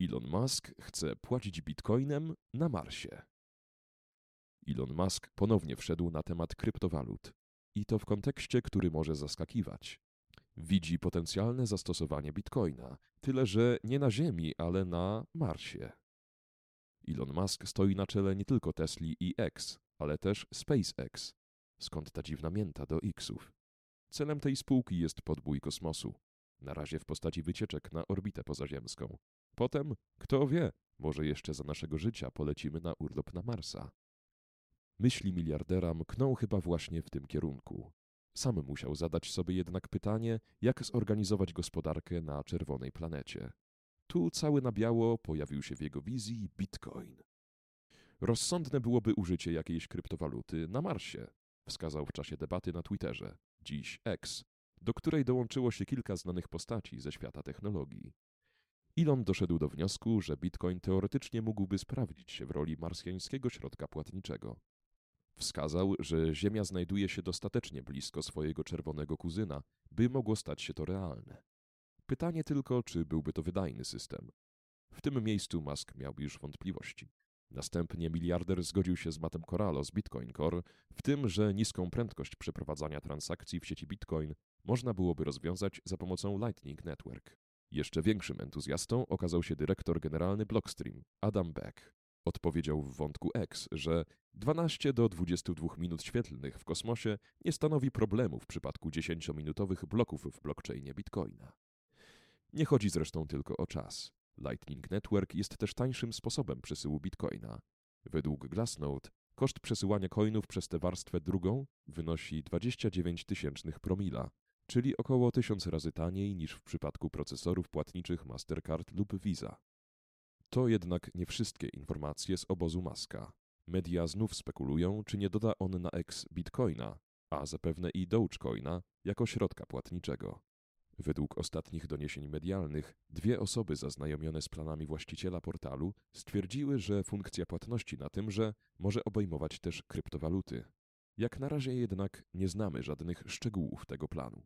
Elon Musk chce płacić bitcoinem na Marsie. Elon Musk ponownie wszedł na temat kryptowalut. I to w kontekście, który może zaskakiwać. Widzi potencjalne zastosowanie bitcoina, tyle że nie na Ziemi, ale na Marsie. Elon Musk stoi na czele nie tylko Tesli i X, ale też SpaceX. Skąd ta dziwna mięta do Xów? Celem tej spółki jest podbój kosmosu. Na razie w postaci wycieczek na orbitę pozaziemską. Potem, kto wie, może jeszcze za naszego życia polecimy na urlop na Marsa. Myśli miliardera mkną chyba właśnie w tym kierunku. Sam musiał zadać sobie jednak pytanie, jak zorganizować gospodarkę na czerwonej planecie. Tu cały na biało pojawił się w jego wizji bitcoin. Rozsądne byłoby użycie jakiejś kryptowaluty na Marsie, wskazał w czasie debaty na Twitterze, dziś X, do której dołączyło się kilka znanych postaci ze świata technologii. Elon doszedł do wniosku, że bitcoin teoretycznie mógłby sprawdzić się w roli marsjańskiego środka płatniczego. Wskazał, że Ziemia znajduje się dostatecznie blisko swojego czerwonego kuzyna, by mogło stać się to realne. Pytanie tylko, czy byłby to wydajny system. W tym miejscu Musk miałby już wątpliwości. Następnie miliarder zgodził się z Mattem Corallo z Bitcoin Core w tym, że niską prędkość przeprowadzania transakcji w sieci Bitcoin można byłoby rozwiązać za pomocą Lightning Network. Jeszcze większym entuzjastą okazał się dyrektor generalny Blockstream, Adam Beck. Odpowiedział w wątku X, że 12 do 22 minut świetlnych w kosmosie nie stanowi problemu w przypadku 10-minutowych bloków w blockchainie Bitcoina. Nie chodzi zresztą tylko o czas. Lightning Network jest też tańszym sposobem przesyłu bitcoina. Według Glassnode koszt przesyłania coinów przez tę warstwę drugą wynosi 29 tysięcznych promila, czyli około 1000 razy taniej niż w przypadku procesorów płatniczych Mastercard lub Visa. To jednak nie wszystkie informacje z obozu Maska. Media znów spekulują, czy nie doda on na ex bitcoina, a zapewne i Dogecoina jako środka płatniczego. Według ostatnich doniesień medialnych, dwie osoby zaznajomione z planami właściciela portalu stwierdziły, że funkcja płatności na tymże może obejmować też kryptowaluty. Jak na razie jednak nie znamy żadnych szczegółów tego planu.